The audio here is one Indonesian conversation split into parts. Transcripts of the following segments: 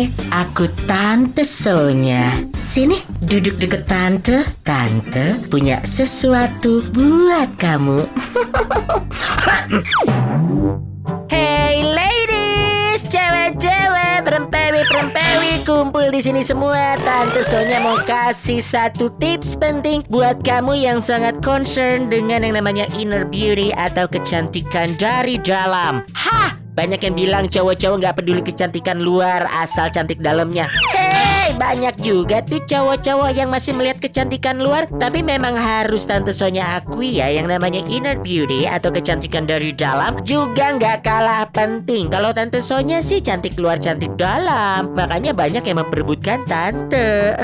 Hai, aku Tante Sonya. Sini, duduk deket Tante. Tante punya sesuatu buat kamu. Hey ladies, cewek-cewek, perempewi-perempewi kumpul di sini semua. Tante Sonya mau kasih satu tips penting buat kamu yang sangat concern dengan yang namanya inner beauty atau kecantikan dari dalam. Hah! Banyak yang bilang cowok-cowok nggak peduli kecantikan luar asal cantik dalamnya. Hey, banyak juga tuh cowok-cowok yang masih melihat kecantikan luar, tapi memang harus Tante Sonya akui ya yang namanya inner beauty atau kecantikan dari dalam juga nggak kalah penting. Kalau Tante Sonya sih cantik luar cantik dalam, makanya banyak yang memperebutkan Tante.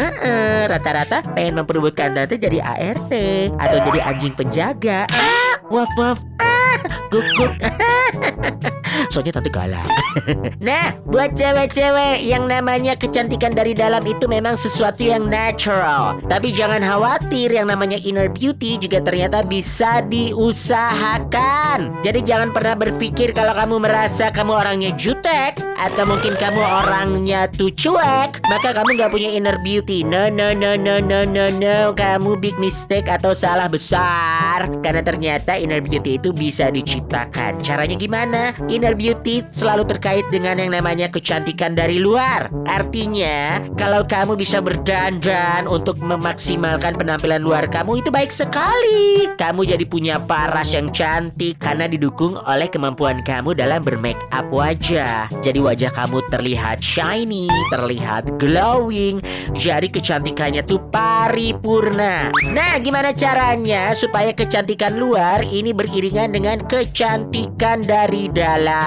Rata-rata pengen memperebutkan Tante jadi ART atau jadi anjing penjaga. Ah, waf waf. Ah, guk guk. Soalnya tante galak. nah, buat cewek-cewek yang namanya kecantikan dari dalam itu memang sesuatu yang natural. Tapi jangan khawatir yang namanya inner beauty juga ternyata bisa diusahakan. Jadi jangan pernah berpikir kalau kamu merasa kamu orangnya jutek atau mungkin kamu orangnya tuh cuek, maka kamu nggak punya inner beauty. No, no, no, no, no, no, no. Kamu big mistake atau salah besar. Karena ternyata inner beauty itu bisa diciptakan. Caranya gimana? Inner beauty selalu terkait dengan yang namanya kecantikan dari luar. Artinya, kalau kamu bisa berdandan untuk memaksimalkan penampilan luar kamu itu baik sekali. Kamu jadi punya paras yang cantik karena didukung oleh kemampuan kamu dalam bermake up wajah. Jadi wajah kamu terlihat shiny, terlihat glowing. Jadi kecantikannya tuh paripurna. Nah, gimana caranya supaya kecantikan luar ini beriringan dengan kecantikan dari dalam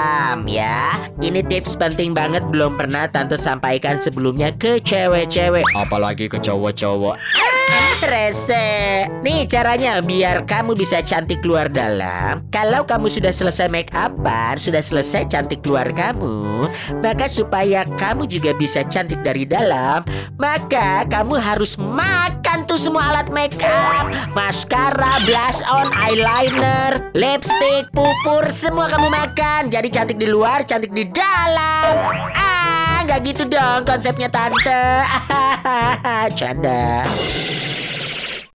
ya? Ini tips penting banget belum pernah tante sampaikan sebelumnya ke cewek-cewek. Apalagi ke cowok-cowok. Rese. Nih caranya biar kamu bisa cantik luar dalam. Kalau kamu sudah selesai make upan, sudah selesai cantik luar kamu, maka supaya kamu juga bisa cantik dari dalam, maka kamu harus makan tuh semua alat make up, maskara, blush on, eyeliner, lipstick, pupur, semua kamu makan. Jadi cantik di luar, cantik di dalam. Ah, nggak gitu dong konsepnya tante. Canda.